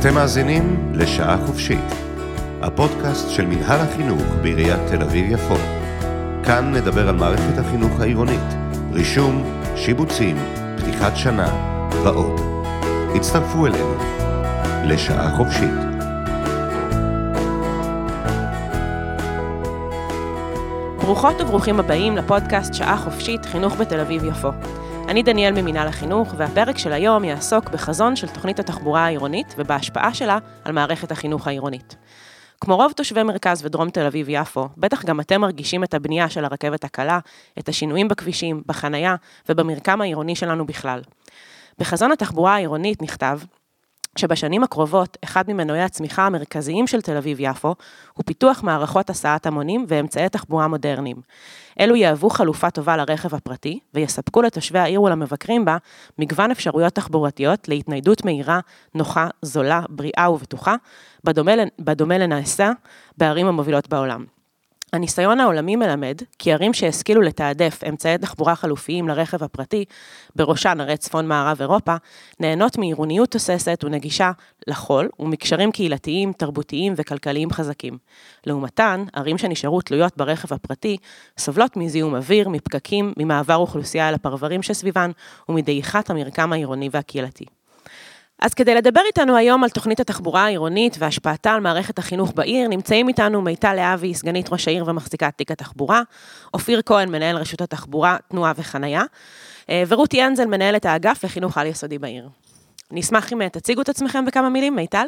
אתם מאזינים לשעה חופשית, הפודקאסט של מנהל החינוך בעיריית תל אביב-יפו. כאן נדבר על מערכת החינוך העירונית, רישום, שיבוצים, פתיחת שנה ועוד. הצטרפו אלינו לשעה חופשית. ברוכות וברוכים הבאים לפודקאסט שעה חופשית חינוך בתל אביב-יפו. אני דניאל ממינהל החינוך, והפרק של היום יעסוק בחזון של תוכנית התחבורה העירונית ובהשפעה שלה על מערכת החינוך העירונית. כמו רוב תושבי מרכז ודרום תל אביב-יפו, בטח גם אתם מרגישים את הבנייה של הרכבת הקלה, את השינויים בכבישים, בחנייה ובמרקם העירוני שלנו בכלל. בחזון התחבורה העירונית נכתב שבשנים הקרובות, אחד ממנועי הצמיחה המרכזיים של תל אביב-יפו הוא פיתוח מערכות הסעת המונים ואמצעי תחבורה מודרניים. אלו יהוו חלופה טובה לרכב הפרטי, ויספקו לתושבי העיר ולמבקרים בה מגוון אפשרויות תחבורתיות להתניידות מהירה, נוחה, זולה, בריאה ובטוחה, בדומה, בדומה לנעשה בערים המובילות בעולם. הניסיון העולמי מלמד כי ערים שהשכילו לתעדף אמצעי תחבורה חלופיים לרכב הפרטי, בראשן ערי צפון מערב אירופה, נהנות מעירוניות תוססת ונגישה לחול ומקשרים קהילתיים, תרבותיים וכלכליים חזקים. לעומתן, ערים שנשארו תלויות ברכב הפרטי, סובלות מזיהום אוויר, מפקקים, ממעבר אוכלוסייה אל הפרברים שסביבן ומדעיכת המרקם העירוני והקהילתי. אז כדי לדבר איתנו היום על תוכנית התחבורה העירונית והשפעתה על מערכת החינוך בעיר, נמצאים איתנו מיטל להבי, סגנית ראש העיר ומחזיקת תיק התחבורה, אופיר כהן, מנהל רשות התחבורה, תנועה וחנייה, אה, ורותי אנזל, מנהלת האגף לחינוך על-יסודי בעיר. אני אשמח אם אה, תציגו את עצמכם בכמה מילים, מיטל.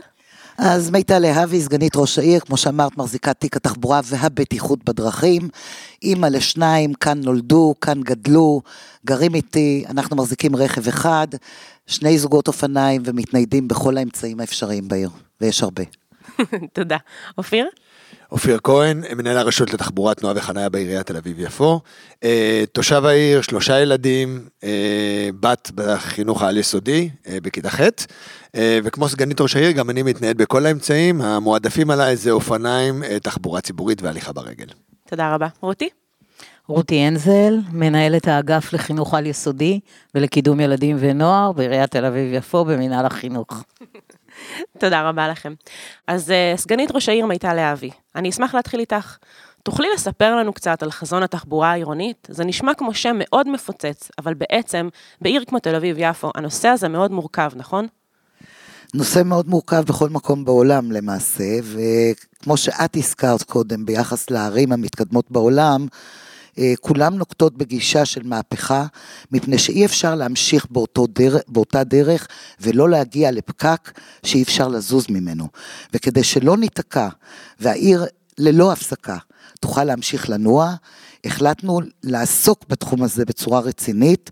אז מיטל להבי, סגנית ראש העיר, כמו שאמרת, מחזיקת תיק התחבורה והבטיחות בדרכים. אימא לשניים, כאן נולדו, כאן גדלו, גרים איתי, אנחנו מחזיקים רכב אחד, שני זוגות אופניים ומתניידים בכל האמצעים האפשריים בעיר, ויש הרבה. תודה. אופיר? אופיר כהן, מנהל הרשות לתחבורה, תנועה וחניה בעיריית תל אביב-יפו. אה, תושב העיר, שלושה ילדים, אה, בת בחינוך העל-יסודי, אה, בכיתה ח', וכמו סגנית ראש העיר, גם אני מתנהל בכל האמצעים, המועדפים עליי זה אופניים, תחבורה ציבורית והליכה ברגל. תודה רבה. רותי? רותי אנזל, מנהלת האגף לחינוך על יסודי ולקידום ילדים ונוער בעיריית תל אביב-יפו במנהל החינוך. תודה רבה לכם. אז uh, סגנית ראש העיר מיטל להבי, אני אשמח להתחיל איתך. תוכלי לספר לנו קצת על חזון התחבורה העירונית? זה נשמע כמו שם מאוד מפוצץ, אבל בעצם, בעיר כמו תל אביב-יפו, הנושא הזה מאוד מורכב, נכון? נושא מאוד מורכב בכל מקום בעולם למעשה, וכמו שאת הזכרת קודם ביחס לערים המתקדמות בעולם, אה, כולם נוקטות בגישה של מהפכה, מפני שאי אפשר להמשיך דרך, באותה דרך ולא להגיע לפקק שאי אפשר לזוז ממנו. וכדי שלא ניתקע והעיר ללא הפסקה תוכל להמשיך לנוע, החלטנו לעסוק בתחום הזה בצורה רצינית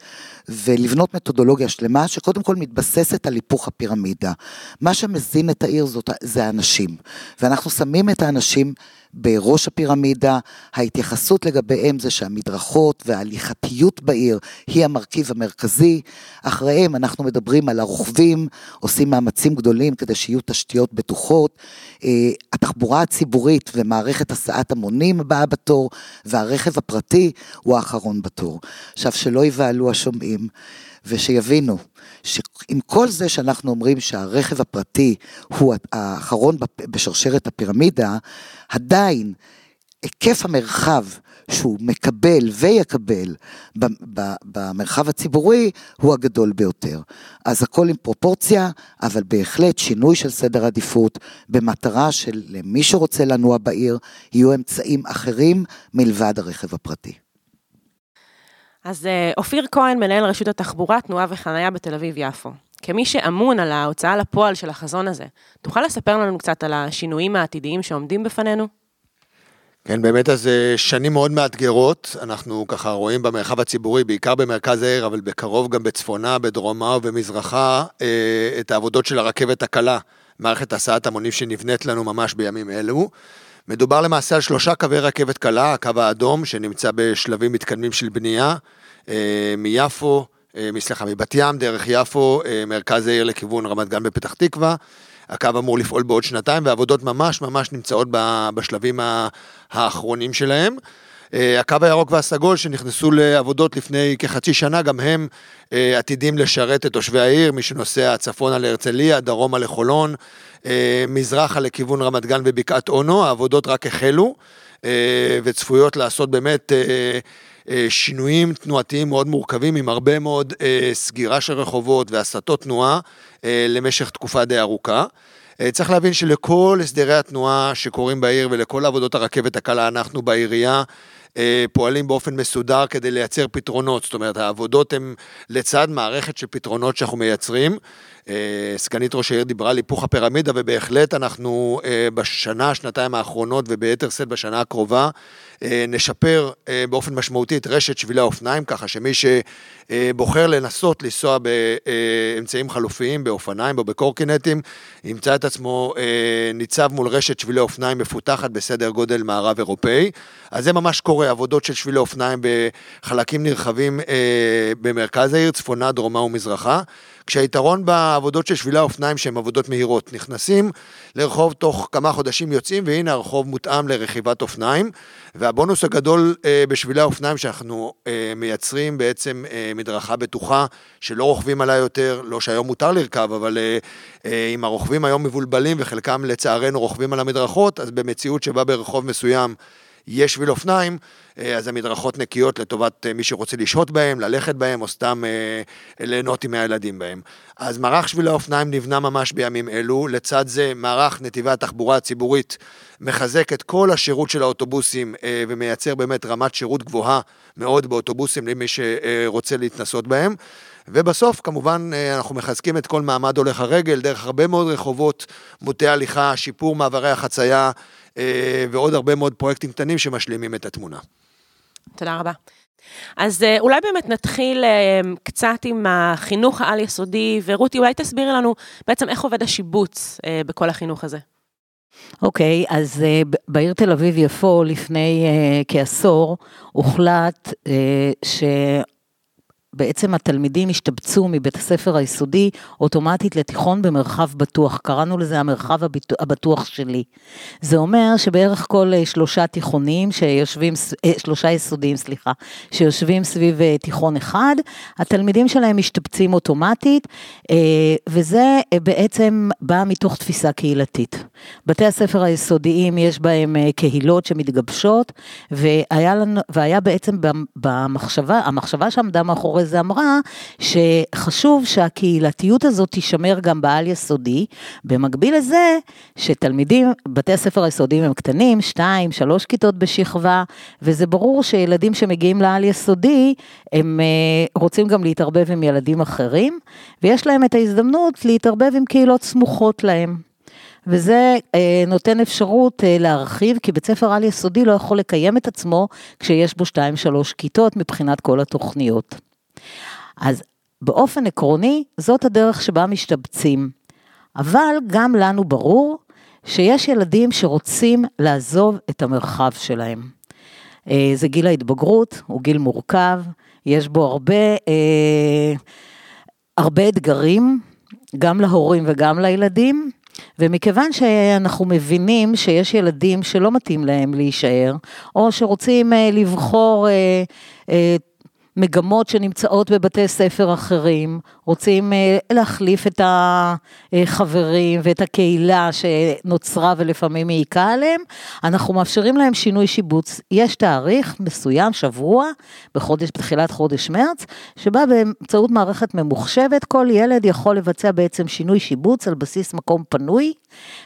ולבנות מתודולוגיה שלמה שקודם כל מתבססת על היפוך הפירמידה. מה שמזין את העיר זאת, זה האנשים, ואנחנו שמים את האנשים בראש הפירמידה, ההתייחסות לגביהם זה שהמדרכות וההליכתיות בעיר היא המרכיב המרכזי. אחריהם אנחנו מדברים על הרוכבים, עושים מאמצים גדולים כדי שיהיו תשתיות בטוחות. אה, התחבורה הציבורית ומערכת הסעת המונים הבאה בתור, והרכב הפרטי הוא האחרון בתור. עכשיו, שלא יבהלו השומעים. ושיבינו שעם כל זה שאנחנו אומרים שהרכב הפרטי הוא האחרון בשרשרת הפירמידה, עדיין היקף המרחב שהוא מקבל ויקבל במרחב הציבורי הוא הגדול ביותר. אז הכל עם פרופורציה, אבל בהחלט שינוי של סדר עדיפות במטרה של למי שרוצה לנוע בעיר, יהיו אמצעים אחרים מלבד הרכב הפרטי. אז אה, אופיר כהן, מנהל רשות התחבורה, תנועה וחניה בתל אביב-יפו. כמי שאמון על ההוצאה לפועל של החזון הזה, תוכל לספר לנו קצת על השינויים העתידיים שעומדים בפנינו? כן, באמת, אז אה, שנים מאוד מאתגרות, אנחנו ככה רואים במרחב הציבורי, בעיקר במרכז העיר, אבל בקרוב גם בצפונה, בדרומה ובמזרחה, אה, את העבודות של הרכבת הקלה, מערכת הסעת המונים שנבנית לנו ממש בימים אלו. מדובר למעשה על שלושה קווי רכבת קלה, הקו האדום שנמצא בשלבים מתקדמים של בנייה, אה, מיפו, אה, סליחה, מבת ים, דרך יפו, אה, מרכז העיר לכיוון רמת גן בפתח תקווה. הקו אמור לפעול בעוד שנתיים, והעבודות ממש ממש נמצאות בשלבים האחרונים שלהם. הקו הירוק והסגול שנכנסו לעבודות לפני כחצי שנה, גם הם עתידים לשרת את תושבי העיר, מי שנוסע צפונה להרצליה, דרומה לחולון, אה, מזרחה לכיוון רמת גן ובקעת אונו, העבודות רק החלו, וצפויות לעשות באמת שינויים תנועתיים מאוד מורכבים, עם הרבה מאוד סגירה של רחובות והסטות תנועה למשך תקופה די ארוכה. צריך להבין שלכל הסדרי התנועה שקורים בעיר ולכל עבודות הרכבת הקלה, אנחנו בעירייה אה, פועלים באופן מסודר כדי לייצר פתרונות. זאת אומרת, העבודות הן לצד מערכת של פתרונות שאנחנו מייצרים. אה, סגנית ראש העיר דיברה על היפוך הפירמידה, ובהחלט אנחנו אה, בשנה, שנתיים האחרונות, וביתר שאת בשנה הקרובה, נשפר באופן משמעותי את רשת שבילי האופניים, ככה שמי שבוחר לנסות לנסוע באמצעים חלופיים, באופניים או בקורקינטים, ימצא את עצמו ניצב מול רשת שבילי אופניים מפותחת בסדר גודל מערב אירופאי. אז זה ממש קורה, עבודות של שבילי אופניים בחלקים נרחבים במרכז העיר, צפונה, דרומה ומזרחה. כשהיתרון בעבודות של שבילי האופניים שהן עבודות מהירות, נכנסים לרחוב תוך כמה חודשים יוצאים, והנה הרחוב מותאם לרכיבת אופניים. והבונוס הגדול אה, בשבילי האופניים שאנחנו אה, מייצרים בעצם אה, מדרכה בטוחה, שלא רוכבים עליה יותר, לא שהיום מותר לרכב, אבל אה, אה, אם הרוכבים היום מבולבלים וחלקם לצערנו רוכבים על המדרכות, אז במציאות שבה ברחוב מסוים יש שביל אופניים, אה, אז המדרכות נקיות לטובת אה, מי שרוצה לשהות בהם, ללכת בהם, או סתם אה, ליהנות עם הילדים בהם. אז מערך שבילי האופניים נבנה ממש בימים אלו, לצד זה מערך נתיבי התחבורה הציבורית מחזק את כל השירות של האוטובוסים ומייצר באמת רמת שירות גבוהה מאוד באוטובוסים למי שרוצה להתנסות בהם. ובסוף, כמובן, אנחנו מחזקים את כל מעמד הולך הרגל דרך הרבה מאוד רחובות, מוטי הליכה, שיפור מעברי החצייה, אה, ועוד הרבה מאוד פרויקטים קטנים שמשלימים את התמונה. תודה רבה. אז אה, אולי באמת נתחיל אה, קצת עם החינוך העל-יסודי, ורותי, אולי תסבירי לנו בעצם איך עובד השיבוץ בכל החינוך הזה. אוקיי, okay, אז uh, בעיר תל אביב-יפו לפני uh, כעשור הוחלט uh, ש... בעצם התלמידים השתבצו מבית הספר היסודי אוטומטית לתיכון במרחב בטוח, קראנו לזה המרחב הבטוח שלי. זה אומר שבערך כל אה, שלושה תיכונים שיושבים, אה, שלושה יסודיים, סליחה, שיושבים סביב אה, תיכון אחד, התלמידים שלהם משתבצים אוטומטית, וזה בעצם בא מתוך תפיסה קהילתית. בתי הספר היסודיים יש בהם קהילות שמתגבשות, והיה, לנו, והיה בעצם במחשבה, המחשבה שעמדה מאחורי אחרי אמרה שחשוב שהקהילתיות הזאת תישמר גם בעל יסודי, במקביל לזה שתלמידים, בתי הספר היסודיים הם קטנים, שתיים, שלוש כיתות בשכבה, וזה ברור שילדים שמגיעים לעל יסודי, הם אה, רוצים גם להתערבב עם ילדים אחרים, ויש להם את ההזדמנות להתערבב עם קהילות סמוכות להם. וזה אה, נותן אפשרות אה, להרחיב, כי בית ספר על יסודי לא יכול לקיים את עצמו כשיש בו 2-3 כיתות מבחינת כל התוכניות. אז באופן עקרוני, זאת הדרך שבה משתבצים. אבל גם לנו ברור שיש ילדים שרוצים לעזוב את המרחב שלהם. אה, זה גיל ההתבגרות, הוא גיל מורכב, יש בו הרבה, אה, הרבה אתגרים, גם להורים וגם לילדים, ומכיוון שאנחנו מבינים שיש ילדים שלא מתאים להם להישאר, או שרוצים אה, לבחור מגמות שנמצאות בבתי ספר אחרים, רוצים אה, להחליף את החברים ואת הקהילה שנוצרה ולפעמים העיקה עליהם, אנחנו מאפשרים להם שינוי שיבוץ. יש תאריך מסוים, שבוע, בחודש, בתחילת חודש מרץ, שבה באמצעות מערכת ממוחשבת כל ילד יכול לבצע בעצם שינוי שיבוץ על בסיס מקום פנוי,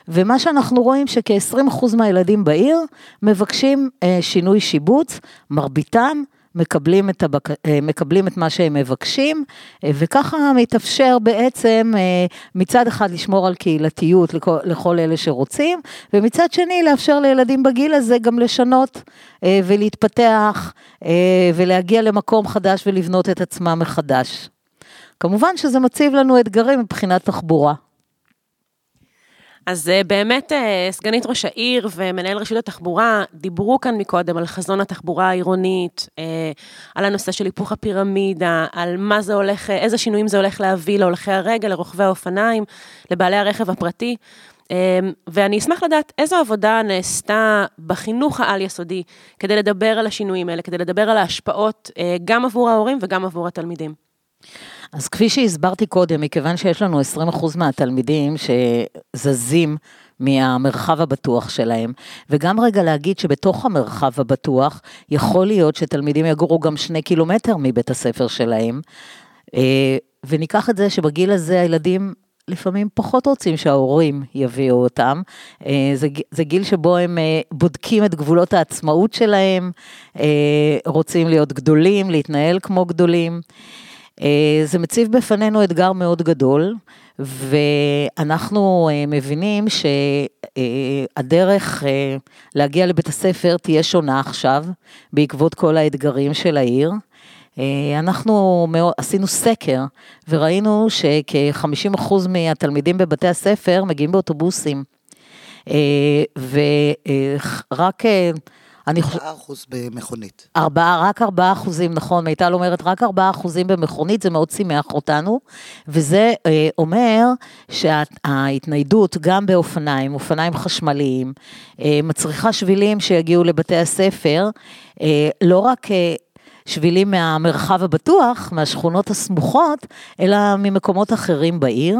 ומה שאנחנו רואים שכ-20% מהילדים בעיר מבקשים אה, שינוי שיבוץ, מרביתם מקבלים את, הבק... אה, מקבלים את מה שהם מבקשים, אה, וככה מתאפשר בעצם אה, מצד אחד לשמור על קהילתיות לכל, לכל אלה שרוצים, ומצד שני לאפשר לילדים בגיל הזה גם לשנות ולהתפתח ולהגיע למקום חדש ולבנות את עצמם מחדש. כמובן שזה מציב לנו אתגרים מבחינת תחבורה. אז אה, באמת אה, סגנית ראש העיר ומנהל רשות התחבורה דיברו כאן מקודם על חזון התחבורה העירונית, אה, על הנושא של היפוך הפירמידה, על מה זה הולך, איזה שינויים זה הולך להביא להולכי הרגל, לרוכבי האופניים, לבעלי הרכב הפרטי. ואני אשמח לדעת איזו עבודה נעשתה בחינוך העל-יסודי כדי לדבר על השינויים האלה, כדי לדבר על ההשפעות גם עבור ההורים וגם עבור התלמידים. אז כפי שהסברתי קודם, מכיוון שיש לנו 20% מהתלמידים שזזים מהמרחב הבטוח שלהם, וגם רגע להגיד שבתוך המרחב הבטוח, יכול להיות שתלמידים יגורו גם שני קילומטר מבית הספר שלהם, אה, וניקח את זה שבגיל הזה הילדים לפעמים פחות רוצים שההורים יביאו אותם. אה, זה, זה גיל שבו הם אה, בודקים את גבולות העצמאות שלהם, רוצים להיות גדולים, להתנהל כמו גדולים. זה מציב בפנינו אתגר מאוד גדול, ואנחנו אה, מבינים שהדרך אה, להגיע לבית הספר תהיה שונה עכשיו, בעקבות כל האתגרים של העיר. אה, אנחנו עשינו סקר וראינו שכ-50% מהתלמידים בבתי הספר מגיעים באוטובוסים. ורק אני חושבת... 4 אחוז במכונית. ארבעה, רק 4 אחוזים, נכון, מיטל אומרת, רק 4 אחוזים במכונית, זה מאוד שימח אותנו, וזה אה, אומר שההתניידות גם באופניים, אופניים חשמליים, אה, מצריכה שבילים שיגיעו לבתי הספר, אה, לא רק... אה, שבילים מהמרחב הבטוח, מהשכונות הסמוכות, אלא ממקומות אחרים בעיר.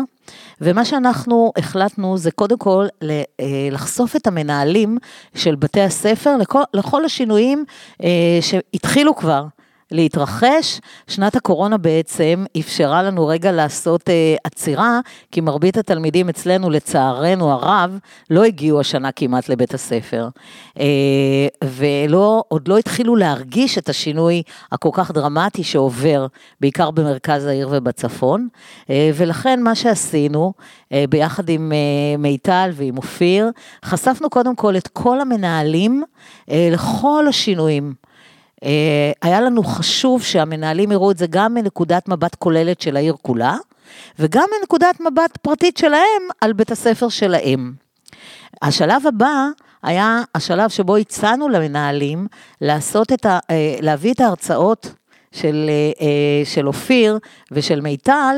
ומה שאנחנו החלטנו זה קודם כל אה, לחשוף את המנהלים של בתי הספר לכל, לכל השינויים אה, שהתחילו כבר. להתרחש. שנת הקורונה בעצם אפשרה לנו רגע לעשות אה, עצירה, כי מרבית התלמידים אצלנו, לצערנו הרב, לא הגיעו השנה כמעט לבית הספר. אה, ועוד לא התחילו להרגיש את השינוי הכל כך דרמטי שעובר, בעיקר במרכז העיר ובצפון. אה, ולכן מה שעשינו, אה, ביחד עם אה, מיטל ועם אופיר, חשפנו קודם כל את כל המנהלים אה, לכל השינויים. אה, היה לנו חשוב שהמנהלים יראו את זה גם מנקודת מבט כוללת של העיר כולה, וגם מנקודת מבט פרטית שלהם על בית הספר שלהם. השלב הבא היה השלב שבו הצענו למנהלים לעשות את ה, אה, להביא את ההרצאות של, אה, של אופיר ושל מיטל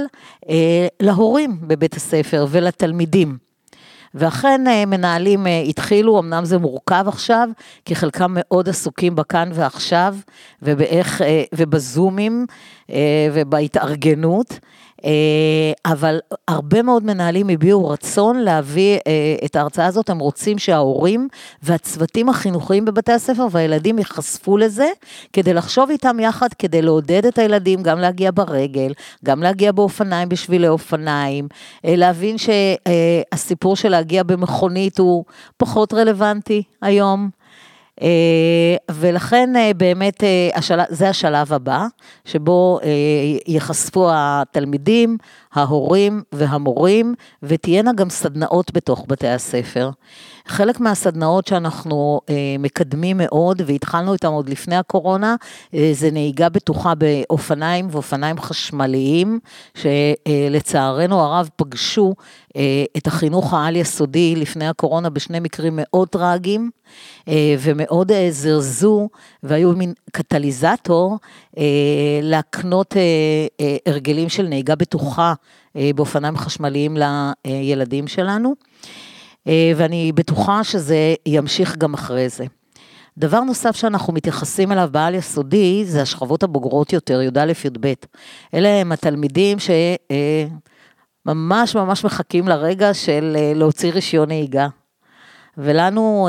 להורים בבית הספר ולתלמידים. ואכן אה, מנהלים אה, התחילו, אמנם זה מורכב עכשיו, כי חלקם מאוד עסוקים בכאן ועכשיו, ובאיך, אה, ובזומים, ובהתארגנות. אה, אבל הרבה מאוד מנהלים הביעו רצון להביא אה, את ההרצאה הזאת, הם רוצים שההורים והצוותים החינוכיים בבתי הספר והילדים ייחשפו לזה, כדי לחשוב איתם יחד, כדי לעודד את הילדים גם להגיע ברגל, גם להגיע באופניים בשבילי אופניים, אה, להבין שהסיפור של להגיע במכונית הוא פחות רלוונטי היום. אה, ולכן אה, באמת אה, זה השלב הבא, שבו ייחשפו התלמידים, ההורים והמורים, ותהיינה גם סדנאות בתוך בתי הספר. חלק מהסדנאות שאנחנו אה, מקדמים מאוד, והתחלנו איתן עוד לפני הקורונה, אה, זה נהיגה בטוחה באופניים ואופניים חשמליים, שלצערנו הרב פגשו אה, את החינוך העל-יסודי לפני הקורונה בשני מקרים מאוד טראגיים, אה, ומאוד אה, זרזו, והיו מין קטליזטור אה, להקנות אה, אה, הרגלים של נהיגה בטוחה באופניים חשמליים לילדים שלנו. אה, ואני בטוחה שזה ימשיך גם אחרי זה. דבר נוסף שאנחנו מתייחסים אליו בעל יסודי, זה השכבות הבוגרות יותר, י"א-י"ב. אלה הם התלמידים שממש ממש מחכים לרגע של אה, להוציא רישיון נהיגה. ולנו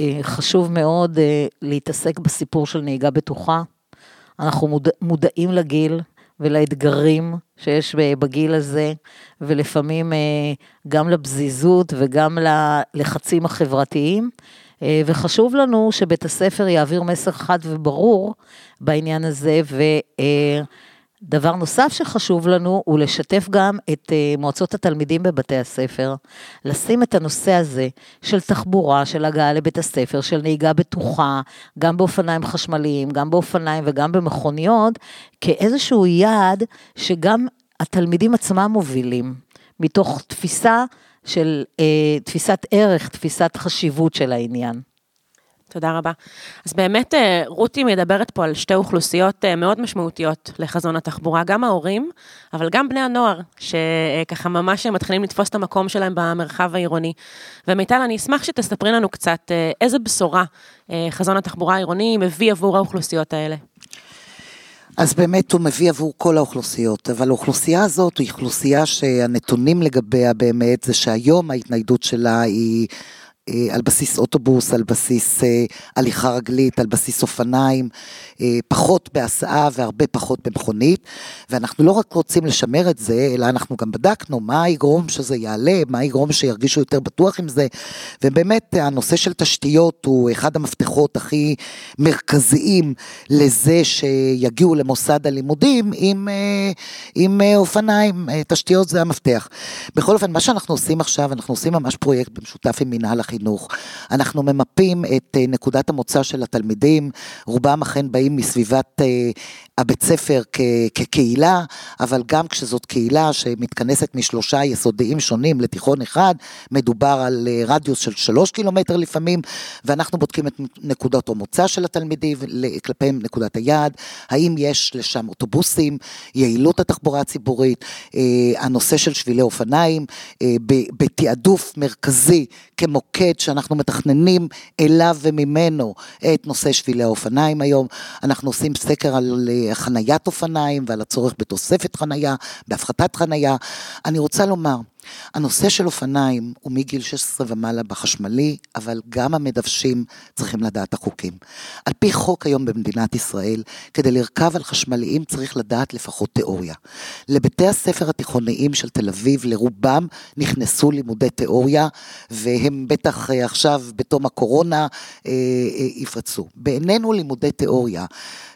אה, חשוב מאוד להתעסק בסיפור של נהיגה בטוחה. אנחנו מודעים לגיל, ולאתגרים שיש בגיל הזה, ולפעמים אה, גם לפזיזות וגם ללחצים החברתיים. אה, וחשוב לנו שבית הספר יעביר מסר חד וברור בעניין הזה, ו... דבר נוסף שחשוב לנו הוא לשתף גם את אה, מועצות התלמידים בבתי הספר, לשים את הנושא הזה של תחבורה, של הגעה לבית הספר, של נהיגה בטוחה, גם באופניים חשמליים, גם באופניים וגם במכוניות, כאיזשהו יעד שגם התלמידים עצמם מובילים, מתוך תפיסה של, אה, תפיסת ערך, תפיסת חשיבות של העניין. תודה רבה. אז באמת אה, רותי מדברת פה על שתי אוכלוסיות אה, מאוד משמעותיות לחזון התחבורה, גם ההורים, אבל גם בני הנוער, שככה ממש מתחילים לתפוס את המקום שלהם במרחב העירוני. ומיטל, אני אשמח שתספרי לנו קצת אה, איזה בשורה חזון התחבורה העירוני מביא עבור האוכלוסיות האלה. אז באמת הוא מביא עבור כל האוכלוסיות, אבל האוכלוסייה הזאת היא אוכלוסייה שהנתונים לגביה באמת זה שהיום ההתניידות שלה היא אה, על בסיס אוטובוס, על בסיס אה, הליכה רגלית, על בסיס אופניים, אה, פחות בהסעה והרבה פחות במכונית, ואנחנו לא רק רוצים לשמר את זה, אלא אנחנו גם בדקנו מה יגרום שזה יעלה, מה יגרום שירגישו יותר בטוח עם זה, ובאמת הנושא של תשתיות הוא אחד המפתחות הכי מרכזיים לזה שיגיעו למוסד הלימודים עם, עם אופניים, תשתיות זה המפתח. בכל אופן, מה שאנחנו עושים עכשיו, אנחנו עושים ממש פרויקט במשותף עם מנהל החינוך. החינוך. אנחנו ממפים את אה, נקודת המוצא של התלמידים, רובם אכן באים מסביבת אה, הבית ספר כ- כקהילה, אבל גם כשזאת קהילה שמתכנסת משלושה יסודיים שונים לתיכון אחד, מדובר על אה, רדיוס של שלוש קילומטר לפעמים, ואנחנו בודקים את נקודות המוצא של התלמידים, כלפיהם נקודת היעד, האם יש לשם אוטובוסים, יעילות התחבורה הציבורית, הנושא של שבילי אופניים, בתעדוף מרכזי כמוקד שאנחנו מתכננים אליו וממנו את נושא שבילי האופניים היום. אנחנו עושים סקר על אה, חניית אופניים ועל הצורך בתוספת חנייה, בהפחתת חנייה. אני רוצה לומר, הנושא של אופניים הוא מגיל 16 ומעלה בחשמלי, אבל גם המדוושים צריכים לדעת החוקים. על פי חוק היום במדינת ישראל, כדי לרכב על חשמליים צריך לדעת לפחות תיאוריה. לבתי הספר התיכוניים של תל אביב, לרובם נכנסו לימודי תיאוריה, והם בטח אה, עכשיו, בתום הקורונה, אה, אה, יפרצו. בעינינו לימודי תיאוריה.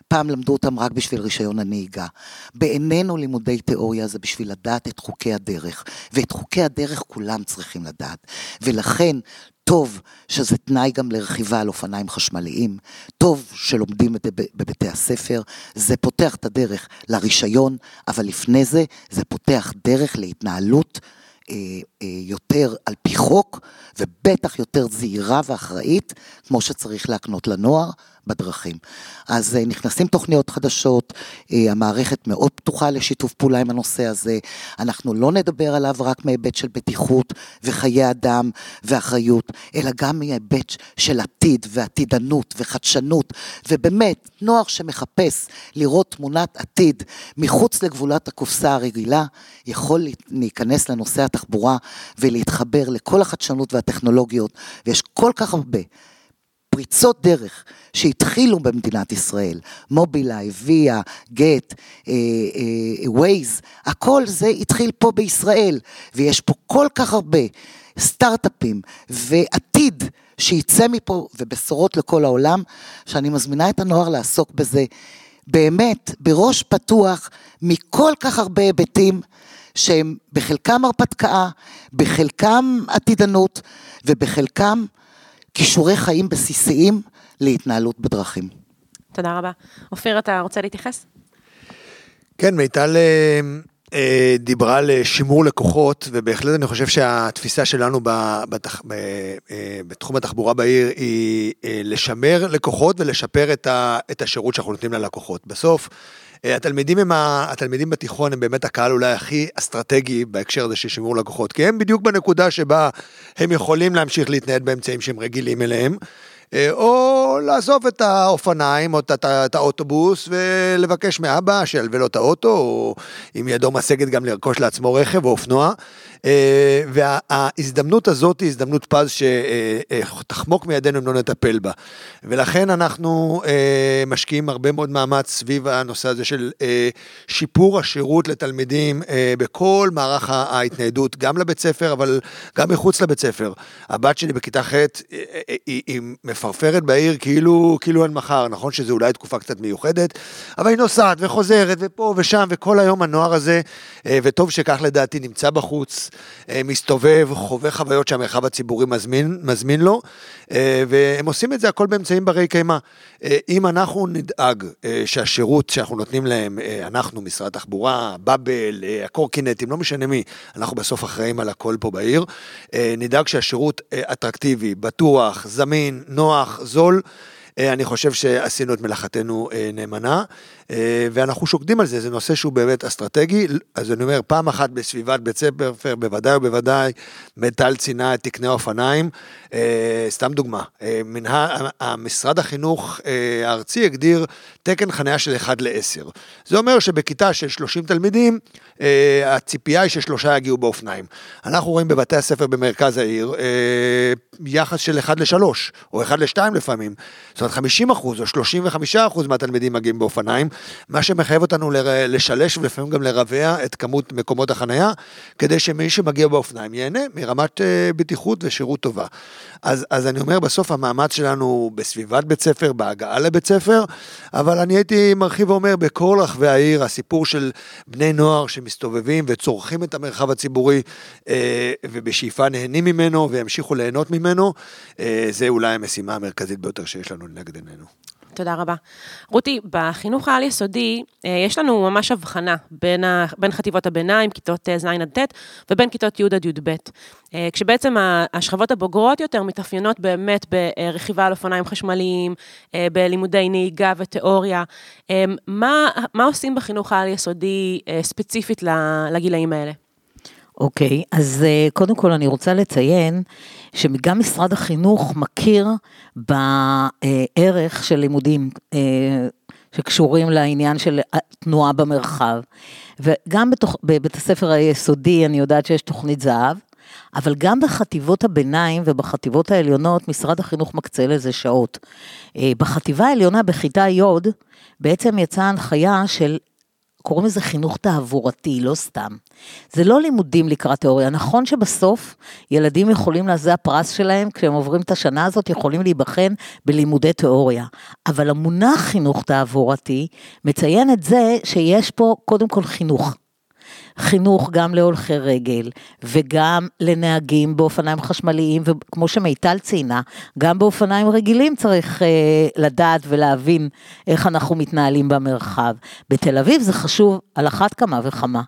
פעם למדו אותם רק בשביל רישיון הנהיגה. בעינינו לימודי תיאוריה זה בשביל לדעת את חוקי הדרך, ואת חוקי הדרך כולם צריכים לדעת. ולכן טוב שזה תנאי גם לרכיבה על אופניים חשמליים, טוב שלומדים את זה בבתי הספר, זה פותח את הדרך לרישיון, אבל לפני זה, זה פותח דרך להתנהלות אה, אה, יותר על פי חוק, ובטח יותר זהירה ואחראית, כמו שצריך להקנות לנוער. בדרכים. אז אה, נכנסים תוכניות חדשות, אה, המערכת מאוד פתוחה לשיתוף פעולה עם הנושא הזה, אנחנו לא נדבר עליו רק מהיבט של בטיחות וחיי אדם ואחריות, אלא גם מהיבט של עתיד ועתידנות וחדשנות, ובאמת, נוער שמחפש לראות תמונת עתיד מחוץ לגבולת הקופסה הרגילה, יכול להיכנס לנושא התחבורה ולהתחבר לכל החדשנות והטכנולוגיות, ויש כל כך הרבה. פריצות דרך שהתחילו במדינת ישראל, מובילאיי, ויה, גט, ווייז, הכל זה התחיל פה בישראל, ויש פה כל כך הרבה סטארט-אפים ועתיד שיצא מפה ובשורות לכל העולם, שאני מזמינה את הנוער לעסוק בזה באמת בראש פתוח מכל כך הרבה היבטים. שהם בחלקם הרפתקה, בחלקם עתידנות ובחלקם כישורי חיים בסיסיים להתנהלות בדרכים. תודה רבה. אופיר, אתה רוצה להתייחס? כן, מיטל אה, אה, דיברה על שימור לקוחות, ובהחלט אני חושב שהתפיסה שלנו בתח, אה, בתחום התחבורה בעיר היא לשמר לקוחות ולשפר את השירות שאנחנו נותנים ללקוחות. בסוף, התלמידים הם, ה... התלמידים בתיכון הם באמת הקהל אולי הכי אסטרטגי בהקשר הזה של שימור לקוחות, כי הם בדיוק בנקודה שבה הם יכולים להמשיך להתנייד באמצעים שהם רגילים אליהם. אה, או לעזוב את האופניים או את האוטובוס ולבקש מאבא שילווה לו את האוטו, או אם ידו משגת גם לרכוש לעצמו רכב או אופנוע. אה, וההזדמנות הזאת היא הזדמנות פז שתחמוק מידינו אם לא נטפל בה. ולכן אנחנו אה, משקיעים הרבה מאוד מאמץ סביב הנושא הזה של שיפור השירות לתלמידים בכל מערך ההתניידות, גם לבית ספר, אבל גם מחוץ לבית ספר. הבת שלי בכיתה ח' היא, היא מפרפרת בעיר כאילו, כאילו אין מחר, נכון שזו אולי תקופה קצת מיוחדת, אבל היא נוסעת וחוזרת ופה ושם, וכל היום הנוער הזה, וטוב שכך לדעתי נמצא בחוץ. אה, מסתובב, חווה חוויות שהמרחב הציבורי מזמין, מזמין לו, אה, והם עושים את זה הכל באמצעים ברי קיימא. אה, אם אנחנו נדאג שהשירות שאנחנו נותנים להם, אנחנו, משרד התחבורה, באבל, הקורקינטים, לא משנה מי, אנחנו בסוף אחראים על הכל פה בעיר, נדאג שהשירות אטרקטיבי, בטוח, זמין, נוח, זול. אני חושב שעשינו את מלאכתנו נאמנה. אה, ואנחנו שוקדים על זה, זה נושא שהוא באמת אסטרטגי, אז אני אומר, פעם אחת בסביבת בית ספר, בוודאי ובוודאי, מטל ציינה את תקני האופניים, אה, סתם דוגמה, אה, המשרד החינוך הארצי הגדיר תקן חניה של 1 ל-10. זה אומר שבכיתה של 30 תלמידים, הציפייה היא ששלושה יגיעו באופניים. אנחנו רואים בבתי הספר במרכז העיר יחס של 1 ל-3, או 1 ל-2 לפעמים. זאת אומרת, 50 אחוז או 35 אחוז מהתלמידים מגיעים באופניים. מה שמחייב אותנו לשלש ולפעמים גם לרבע את כמות מקומות החנייה, כדי שמי שמגיע באופניים ייהנה מרמת אה, בטיחות ושירות טובה. אז, אז אני אומר, בסוף המאמץ שלנו בסביבת בית ספר, בהגעה לבית ספר, אבל אני הייתי מרחיב ואומר, בכל רחבי העיר, הסיפור של בני נוער שמסתובבים וצורכים את המרחב הציבורי, אה, ובשאיפה נהנים ממנו וימשיכו ליהנות ממנו, אה, זה אולי המשימה המרכזית ביותר שיש לנו לנגד עינינו. תודה רבה. רותי, בחינוך העל-יסודי אה, יש לנו ממש הבחנה בין, ה, בין חטיבות הביניים, כיתות אה, ז' עד ט', ובין כיתות י' עד י"ב. אה, כשבעצם השכבות הבוגרות יותר מתאפיינות באמת ברכיבה על אופניים חשמליים, בלימודי נהיגה ותיאוריה. מה, מה עושים בחינוך העל-יסודי ספציפית לגילאים האלה? אוקיי, okay, אז קודם כל אני רוצה לציין שגם משרד החינוך מכיר בערך של לימודים אה, שקשורים לעניין של תנועה במרחב. וגם בתוך, בבית הספר היסודי אני יודעת שיש תוכנית זהב, אבל גם בחטיבות הביניים ובחטיבות העליונות, משרד החינוך מקצה לזה שעות. אה, בחטיבה העליונה, בכיתה י', בעצם יצאה הנחיה של קוראים לזה חינוך תעבורתי, לא סתם. זה לא לימודים לקראת תיאוריה. נכון שבסוף ילדים יכולים, זה הפרס שלהם, כשהם עוברים את השנה הזאת, יכולים להיבחן בלימודי תיאוריה. אבל המונח חינוך תעבורתי מציין את זה שיש פה קודם כל חינוך. חינוך גם להולכי רגל וגם לנהגים באופניים חשמליים, וכמו שמיטל ציינה, גם באופניים רגילים צריך אה, לדעת ולהבין איך אנחנו מתנהלים במרחב. בתל אביב זה חשוב על אחת כמה וכמה,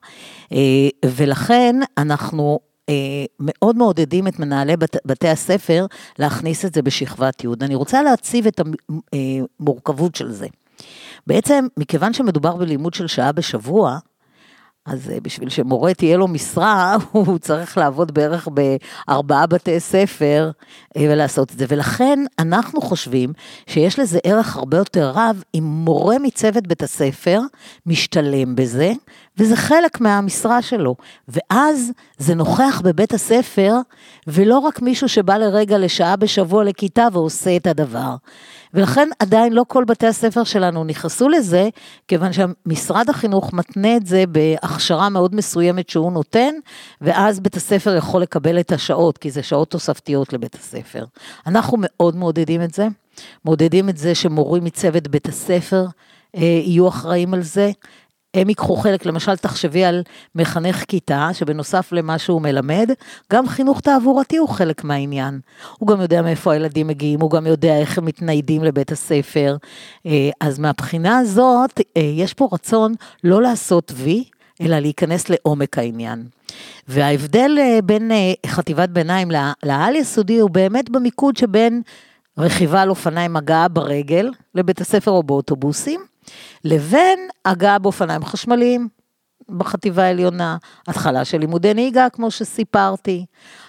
אה, ולכן אנחנו אה, מאוד מעודדים את מנהלי בת, בתי הספר להכניס את זה בשכבת י'. אני רוצה להציב את המורכבות אה, של זה. בעצם, מכיוון שמדובר בלימוד של שעה בשבוע, אז אה, בשביל שמורה תהיה לו משרה, הוא צריך לעבוד בערך בארבעה בתי ספר אה, ולעשות את זה. ולכן אנחנו חושבים שיש לזה ערך הרבה יותר רב אם מורה מצוות בית הספר משתלם בזה, וזה חלק מהמשרה שלו. ואז זה נוכח בבית הספר, ולא רק מישהו שבא לרגע לשעה בשבוע לכיתה ועושה את הדבר. ולכן עדיין לא כל בתי הספר שלנו נכנסו לזה, כיוון שמשרד החינוך מתנה את זה בהכשרה מאוד מסוימת שהוא נותן, ואז בית הספר יכול לקבל את השעות, כי זה שעות תוספתיות לבית הספר. אנחנו מאוד מעודדים את זה, מעודדים את זה שמורים מצוות בית הספר אה, יהיו אחראים על זה. הם ייקחו חלק, למשל תחשבי על מחנך כיתה, שבנוסף למה שהוא מלמד, גם חינוך תעבורתי הוא חלק מהעניין. הוא גם יודע מאיפה הילדים מגיעים, הוא גם יודע איך הם מתניידים לבית הספר. אה, אז מהבחינה הזאת, אה, יש פה רצון לא לעשות וי, אלא להיכנס לעומק העניין. וההבדל אה, בין חטיבת ביניים לעל יסודי הוא באמת במיקוד שבין רכיבה על אופניים הגעה ברגל לבית הספר או באוטובוסים, לבין הגעה באופניים חשמליים בחטיבה העליונה, התחלה של לימודי נהיגה, כמו שסיפרתי.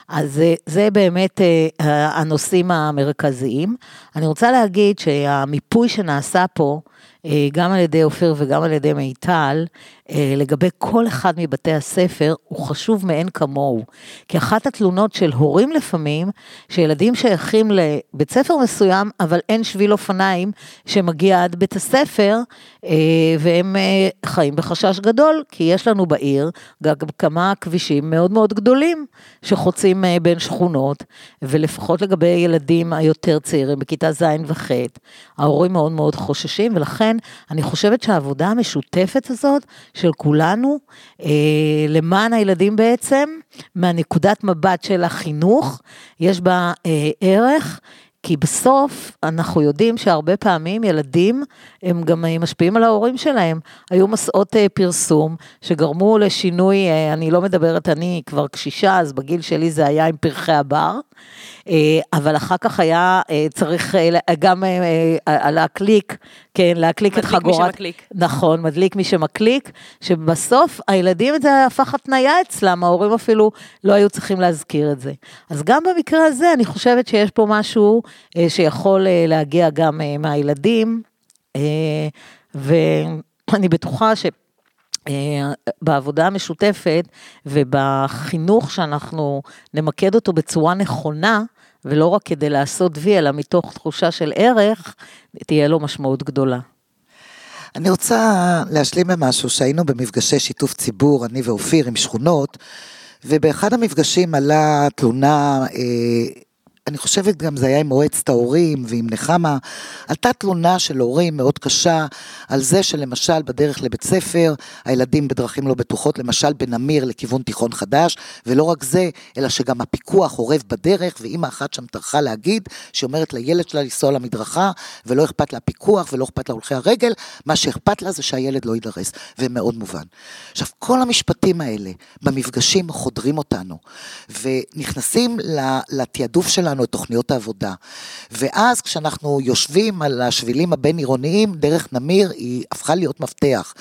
אז זה, זה באמת אה, הנושאים המרכזיים. אני רוצה להגיד שהמיפוי שנעשה פה, אה, גם על ידי אופיר וגם על ידי מיטל, לגבי כל אחד מבתי הספר, הוא חשוב מאין כמוהו. כי אחת התלונות של הורים לפעמים, שילדים שייכים לבית ספר מסוים, אבל אין שביל אופניים שמגיע עד בית הספר, אה, והם חיים בחשש גדול, כי יש לנו בעיר גם כמה כבישים מאוד מאוד גדולים שחוצים בין שכונות, ולפחות לגבי ילדים היותר צעירים, בכיתה ז' וח', ההורים מאוד מאוד חוששים, ולכן אני חושבת שהעבודה המשותפת הזאת, של כולנו, אה, למען הילדים בעצם, מהנקודת מבט של החינוך, יש בה אה, ערך. כי בסוף אנחנו יודעים שהרבה פעמים ילדים הם גם משפיעים על ההורים שלהם. היו מסעות אה, פרסום שגרמו לשינוי, אה, אני לא מדברת, אני כבר קשישה, אז בגיל שלי זה היה עם פרחי הבר. אה, אבל אחר כך היה אה, צריך אה, גם להקליק, כן, להקליק את חגורת... מדליק מי שמקליק. נכון, מדליק מי שמקליק, שבסוף הילדים, זה הפך התניה אצלם, ההורים אפילו לא היו צריכים להזכיר את זה. אז גם במקרה הזה, אני חושבת שיש פה משהו שיכול להגיע גם מהילדים, ואני בטוחה ש... בעבודה המשותפת ובחינוך שאנחנו נמקד אותו בצורה נכונה, ולא רק כדי לעשות וי, אלא מתוך תחושה של ערך, תהיה לו משמעות גדולה. אני רוצה להשלים במשהו שהיינו במפגשי שיתוף ציבור, אני ואופיר עם שכונות, ובאחד המפגשים עלה תלונה אה, אני חושבת גם זה היה עם מועצת ההורים ועם נחמה, עלתה תלונה של הורים מאוד קשה על זה שלמשל בדרך לבית ספר, הילדים בדרכים לא בטוחות, למשל בנמיר לכיוון תיכון חדש, ולא רק זה, אלא שגם הפיקוח אורב בדרך, ואימא אחת שם טרחה להגיד, שאומרת לילד שלה לנסוע למדרכה, ולא אכפת לה פיקוח ולא אכפת לה הולכי הרגל, מה שאכפת לה זה שהילד לא יידרס, ומאוד מובן. עכשיו, כל המשפטים האלה במפגשים חודרים אותנו, ונכנסים לתעדוף שלנו. לנו את תוכניות העבודה. ואז כשאנחנו יושבים על השבילים הבין-עירוניים, דרך נמיר היא הפכה להיות מפתח.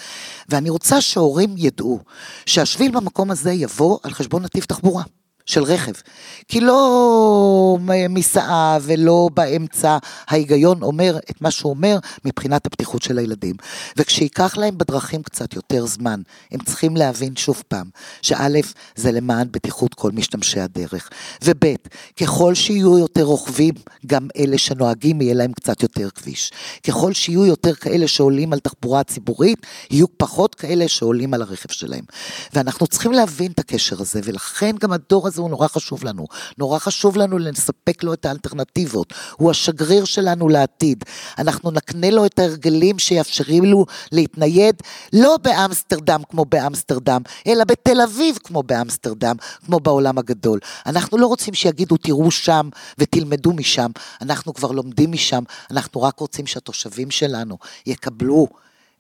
ואני רוצה שהורים ידעו שהשביל במקום הזה יבוא על חשבון נתיב תחבורה. של רכב. כי לא מסעה ולא באמצע, ההיגיון אומר את מה שהוא אומר מבחינת הפתיחות של הילדים. וכשייקח להם בדרכים קצת יותר זמן, הם צריכים להבין שוב פעם, שא', זה למען בטיחות כל משתמשי הדרך, וב', ככל שיהיו יותר רוכבים, גם אלה שנוהגים יהיה להם קצת יותר כביש. ככל שיהיו יותר כאלה שעולים על תחבורה ציבורית, יהיו פחות כאלה שעולים על הרכב שלהם. ואנחנו צריכים להבין את הקשר הזה, ולכן גם הדור הזה הזה הוא נורא חשוב לנו. נורא חשוב לנו לספק לו את האלטרנטיבות. הוא השגריר שלנו לעתיד. אנחנו נקנה לו את ההרגלים שיאפשרים לו להתנייד לא באמסטרדם כמו באמסטרדם, אלא בתל אביב כמו באמסטרדם, כמו בעולם הגדול. אנחנו לא רוצים שיגידו תראו שם ותלמדו משם. אנחנו כבר לומדים משם, אנחנו רק רוצים שהתושבים שלנו יקבלו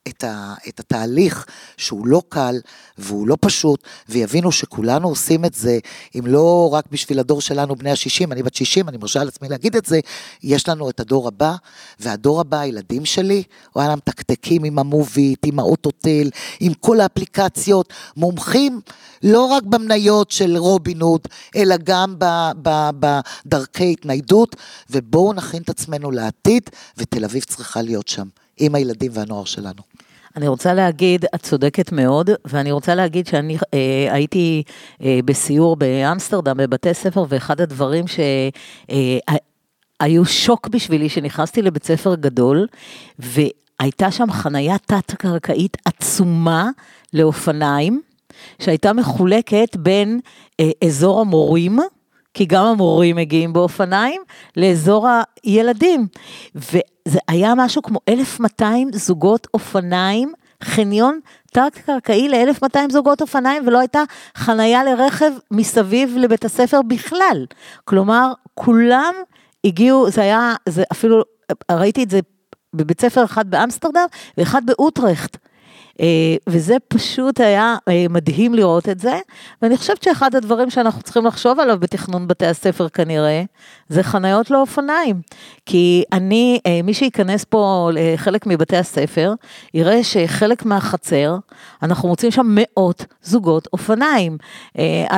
את, ה, את התהליך שהוא לא קל והוא לא פשוט, ויבינו שכולנו עושים את זה, אם לא רק בשביל הדור שלנו, בני ה-60, אני בת 60, אני מרשה לעצמי להגיד את זה, יש לנו את הדור הבא, והדור הבא, הילדים שלי, וואלה, מתקתקים עם המוביט, עם האוטוטל, עם כל האפליקציות, מומחים לא רק במניות של רובין הוד, אלא גם בדרכי התניידות, ובואו נכין את עצמנו לעתיד, ותל אביב צריכה להיות שם. עם הילדים והנוער שלנו. אני רוצה להגיד, את צודקת מאוד, ואני רוצה להגיד שאני אה, הייתי אה, בסיור באמסטרדם בבתי ספר, ואחד הדברים שהיו אה, שוק בשבילי, שנכנסתי לבית ספר גדול, והייתה שם חנייה תת-קרקעית עצומה לאופניים, שהייתה מחולקת בין אה, אזור המורים, כי גם המורים מגיעים באופניים, לאזור הילדים. וזה היה משהו כמו 1,200 זוגות אופניים, חניון תת-קרקעי ל-1,200 זוגות אופניים, ולא הייתה חנייה לרכב מסביב לבית הספר בכלל. כלומר, כולם הגיעו, זה היה, זה אפילו, ראיתי את זה בבית ספר אחד באמסטרדם ואחד באוטרכט. אה, וזה פשוט היה אה, מדהים לראות את זה, ואני חושבת שאחד הדברים שאנחנו צריכים לחשוב עליו בתכנון בתי הספר כנראה, זה חניות לאופניים. כי אני, אה, מי שייכנס פה לחלק מבתי הספר, יראה שחלק מהחצר, אנחנו מוצאים שם מאות זוגות אופניים.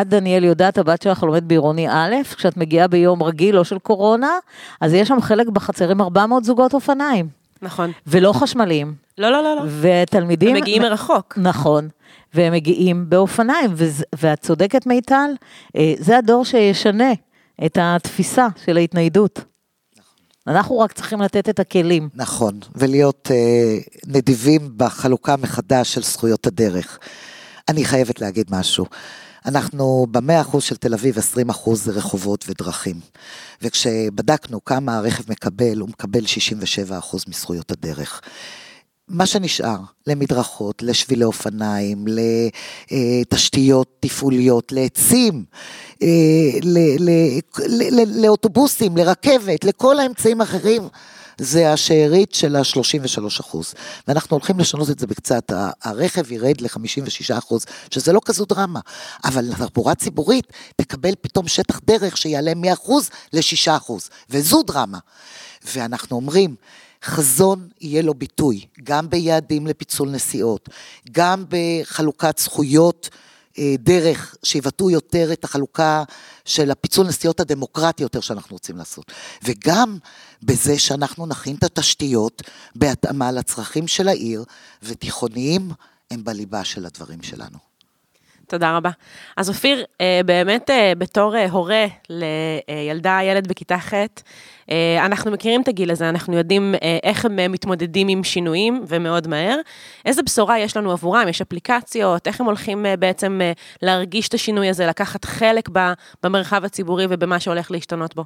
את, דניאל, יודעת, הבת שלך לומדת בעירוני א', כשאת מגיעה ביום רגיל, לא של קורונה, אז יש שם חלק בחצר עם 400 זוגות אופניים. נכון. ולא חשמליים. לא, לא, לא, לא. ותלמידים... הם מגיעים מרחוק. נכון. והם מגיעים באופניים, ואת צודקת מיטל, אה, זה הדור שישנה את התפיסה של ההתניידות. אנחנו רק צריכים לתת את הכלים. נכון, ולהיות אה, נדיבים בחלוקה מחדש של זכויות הדרך. אני חייבת להגיד משהו. אנחנו במאה אחוז של תל אביב, 20 אחוז זה רחובות ודרכים. וכשבדקנו כמה הרכב מקבל, הוא מקבל 67 אחוז מזכויות הדרך. מה שנשאר, למדרכות, לשבילי אופניים, לתשתיות תפעוליות, לעצים, אה, לאוטובוסים, לרכבת, לכל האמצעים האחרים, זה השארית של ה-33 אחוז. ואנחנו הולכים לשנות את זה בקצת, הרכב ירד ל-56 אחוז, שזה לא כזו דרמה. אבל התחבורה ציבורית תקבל פתאום שטח דרך שיעלה מ 100 ל-6 אחוז, וזו דרמה. ואנחנו אומרים, חזון יהיה לו ביטוי, גם ביעדים לפיצול נסיעות, גם בחלוקת זכויות דרך שיבטאו יותר את החלוקה של הפיצול נסיעות הדמוקרטי יותר שאנחנו רוצים לעשות. וגם בזה שאנחנו נכין את התשתיות בהתאמה לצרכים של העיר, ותיכוניים הם בליבה של הדברים שלנו. תודה רבה. אז אופיר, אה, באמת אה, בתור אה, הורה לילדה, ילד בכיתה ח', אנחנו מכירים את הגיל הזה, אנחנו יודעים איך הם מתמודדים עם שינויים ומאוד מהר. איזה בשורה יש לנו עבורם? יש אפליקציות? איך הם הולכים בעצם להרגיש את השינוי הזה, לקחת חלק במרחב הציבורי ובמה שהולך להשתנות בו?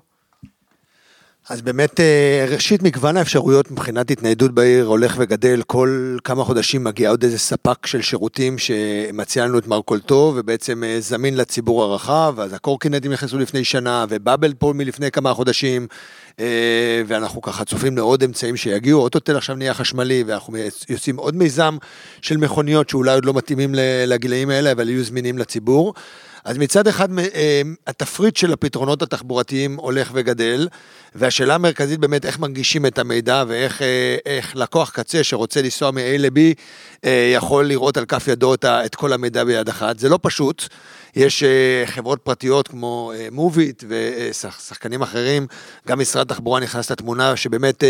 אז באמת, אה, ראשית, מגוון האפשרויות מבחינת התניידות בעיר הולך וגדל. כל כמה חודשים מגיע עוד איזה ספק של שירותים שמציע לנו את מרכולתו, ובעצם אה, זמין לציבור הרחב. אז הקורקינטים נכנסו לפני שנה, ובאבל פה מלפני כמה חודשים, אה, ואנחנו ככה צופים לעוד אמצעים שיגיעו. אוטוטל עכשיו נהיה חשמלי, ואנחנו יוצאים עוד מיזם של מכוניות שאולי עוד לא מתאימים לגילאים האלה, אבל יהיו זמינים לציבור. אז מצד אחד התפריט של הפתרונות התחבורתיים הולך וגדל, והשאלה המרכזית באמת איך מנגישים את המידע ואיך אה, לקוח קצה שרוצה לנסוע מ-A ל-B אה, יכול לראות על כף ידו את כל המידע ביד אחת. זה לא פשוט. יש אה, חברות פרטיות כמו מוביט ושחקנים אחרים, גם משרד התחבורה נכנס לתמונה, שבאמת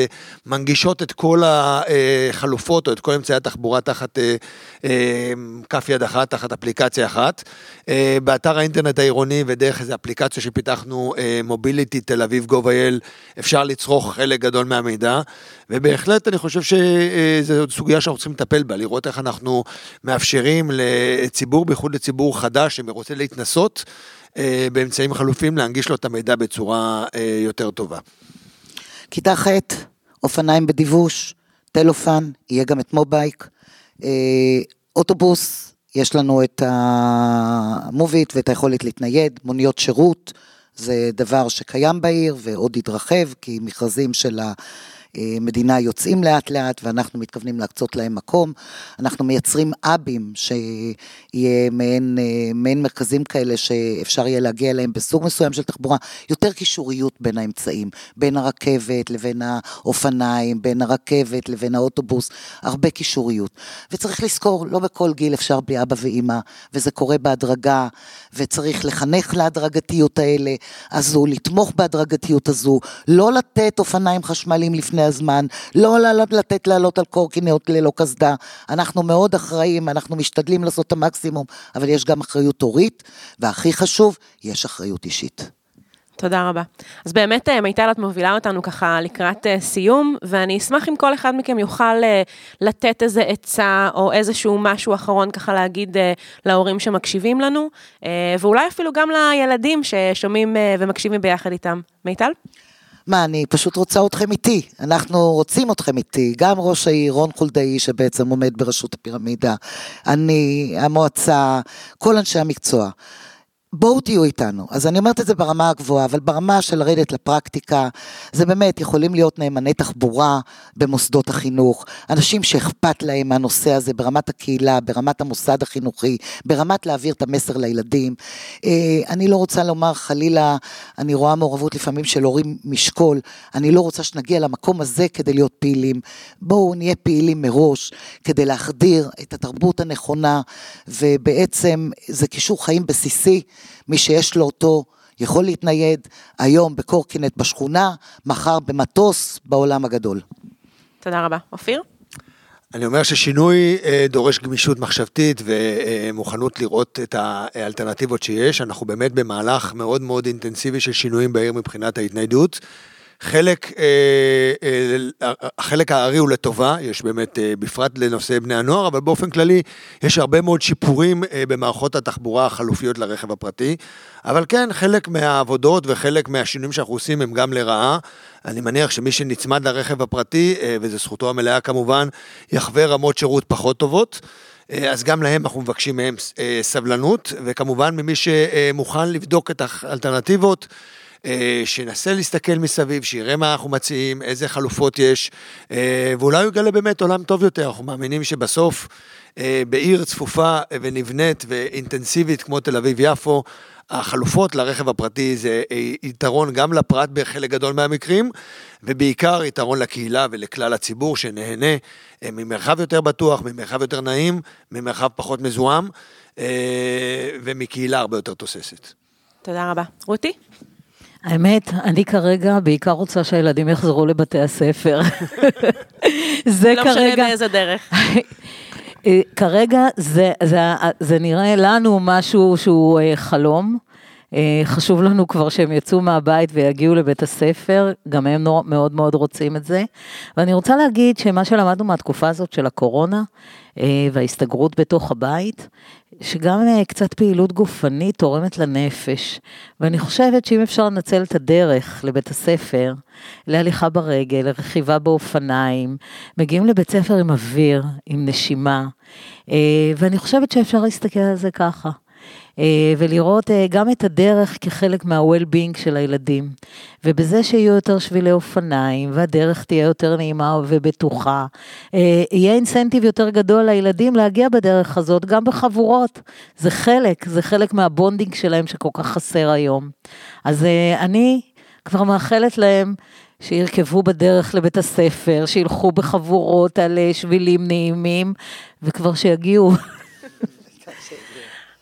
מנגישות את כל החלופות או את כל אמצעי התחבורה תחת כף יד אחת, תחת אפליקציה אחת. באתר האינטרנט העירוני ודרך איזו אפליקציה שפיתחנו, מוביליטי תל אביב gov.il, אפשר לצרוך חלק גדול מהמידע, ובהחלט אני חושב שזו סוגיה שאנחנו צריכים לטפל בה, לראות איך אנחנו מאפשרים לציבור, בייחוד לציבור חדש שרוצה להתנסות, אה, באמצעים חלופים, להנגיש לו את המידע בצורה אה, יותר טובה. כיתה ח', אופניים בדיווש, טלופן, יהיה גם את מובייק, אה, אוטובוס, יש לנו את המוביט ואת היכולת להתנייד, מוניות שירות, זה דבר שקיים בעיר ועוד יתרחב, כי מכרזים של ה... מדינה יוצאים לאט לאט ואנחנו מתכוונים להקצות להם מקום. אנחנו מייצרים אבים שיהיה מעין, מעין מרכזים כאלה שאפשר יהיה להגיע אליהם בסוג מסוים של תחבורה, יותר קישוריות בין האמצעים, בין הרכבת לבין האופניים, בין הרכבת לבין האוטובוס, הרבה קישוריות. וצריך לזכור, לא בכל גיל אפשר בלי אבא ואימא, וזה קורה בהדרגה, וצריך לחנך להדרגתיות האלה, הזו, לתמוך בהדרגתיות הזו, לא לתת אופניים חשמליים לפני לפני הזמן, לא לתת לעלות על קורקינט ללא קסדה. אנחנו מאוד אחראים, אנחנו משתדלים לעשות את המקסימום, אבל יש גם אחריות הורית, והכי חשוב, יש אחריות אישית. תודה רבה. אז באמת, אה, מיטל, את מובילה אותנו ככה לקראת אה, סיום, ואני אשמח אם כל אחד מכם יוכל אה, לתת איזה עצה או איזשהו משהו אחרון ככה להגיד להורים שמקשיבים לנו, ואולי אפילו גם לילדים ששומעים ומקשיבים ביחד איתם. מיטל? מה, אני פשוט רוצה אתכם איתי, אנחנו רוצים אתכם איתי, גם ראש העיר רון חולדאי שבעצם עומד בראשות הפירמידה, אני, המועצה, כל אנשי המקצוע. בואו תהיו איתנו. אז אני אומרת את זה ברמה הגבוהה, אבל ברמה של לרדת לפרקטיקה, זה באמת, יכולים להיות נאמני תחבורה במוסדות החינוך, אנשים שאכפת להם מהנושא הזה ברמת הקהילה, ברמת המוסד החינוכי, ברמת להעביר את המסר לילדים. אה, אני לא רוצה לומר חלילה, אני רואה מעורבות לפעמים של הורים משקול, אני לא רוצה שנגיע למקום הזה כדי להיות פעילים. בואו נהיה פעילים מראש, כדי להחדיר את התרבות הנכונה, ובעצם זה קישור חיים בסיסי. מי שיש לו אותו יכול להתנייד היום בקורקינט בשכונה, מחר במטוס בעולם הגדול. תודה רבה. אופיר? אני אומר ששינוי אה, דורש גמישות מחשבתית ומוכנות לראות את האלטרנטיבות שיש. אנחנו באמת במהלך מאוד מאוד אינטנסיבי של שינויים בעיר מבחינת ההתניידות. חלק, אה, אה, החלק הארי הוא לטובה, יש באמת, אה, בפרט לנושא בני הנוער, אבל באופן כללי יש הרבה מאוד שיפורים במערכות התחבורה החלופיות לרכב הפרטי. אבל כן, חלק מהעבודות וחלק מהשינויים שאנחנו עושים הם גם לרעה. אני מניח שמי שנצמד לרכב הפרטי, וזו זכותו המלאה כמובן, יחווה רמות שירות פחות טובות. אז גם להם אנחנו מבקשים מהם סבלנות, וכמובן ממי שמוכן לבדוק את האלטרנטיבות, שינסה להסתכל מסביב, שיראה מה אנחנו מציעים, איזה חלופות יש, ואולי הוא יגלה באמת עולם טוב יותר. אנחנו מאמינים שבסוף, בעיר צפופה ונבנית ואינטנסיבית כמו תל אביב-יפו, החלופות לרכב הפרטי זה יתרון גם לפרט בחלק גדול מהמקרים, ובעיקר יתרון לקהילה ולכלל הציבור שנהנה אה, ממרחב יותר בטוח, ממרחב יותר נעים, ממרחב פחות מזוהם, אה, ומקהילה הרבה יותר תוססת. תודה רבה. רותי? האמת, אני כרגע בעיקר רוצה שהילדים יחזרו לבתי הספר. זה לא כרגע... לא משנה באיזה דרך. אה, כרגע זה, זה, זה נראה לנו משהו שהוא אה, חלום. אה, חשוב לנו כבר שהם יצאו מהבית ויגיעו לבית הספר, גם הם מאוד מאוד רוצים את זה. ואני רוצה להגיד שמה שלמדנו מהתקופה הזאת של הקורונה וההסתגרות בתוך הבית, שגם קצת פעילות גופנית תורמת לנפש. ואני חושבת שאם אפשר לנצל את הדרך לבית הספר, להליכה ברגל, לרכיבה באופניים, מגיעים לבית ספר עם אוויר, עם נשימה, אה, ואני חושבת שאפשר להסתכל על זה ככה. אה, ולראות אה, גם את הדרך כחלק מה-well-being של הילדים. ובזה שיהיו יותר שבילי אופניים, והדרך תהיה יותר נעימה ובטוחה, יהיה incentive יותר גדול לילדים להגיע בדרך הזאת, גם בחבורות. זה חלק, זה חלק מה bonding שלהם שכל כך חסר היום. אז אני כבר מאחלת להם שירכבו בדרך לבית הספר, שילכו בחבורות על שבילים נעימים, וכבר שיגיעו.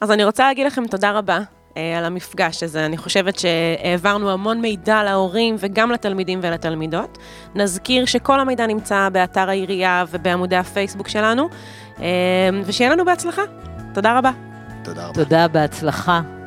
אז אני רוצה להגיד לכם תודה רבה אה, על המפגש הזה. אני חושבת שהעברנו המון מידע להורים וגם לתלמידים ולתלמידות. נזכיר שכל המידע נמצא באתר העירייה ובעמודי הפייסבוק שלנו, אה, ושיהיה לנו בהצלחה. תודה רבה. תודה רבה. תודה, בהצלחה.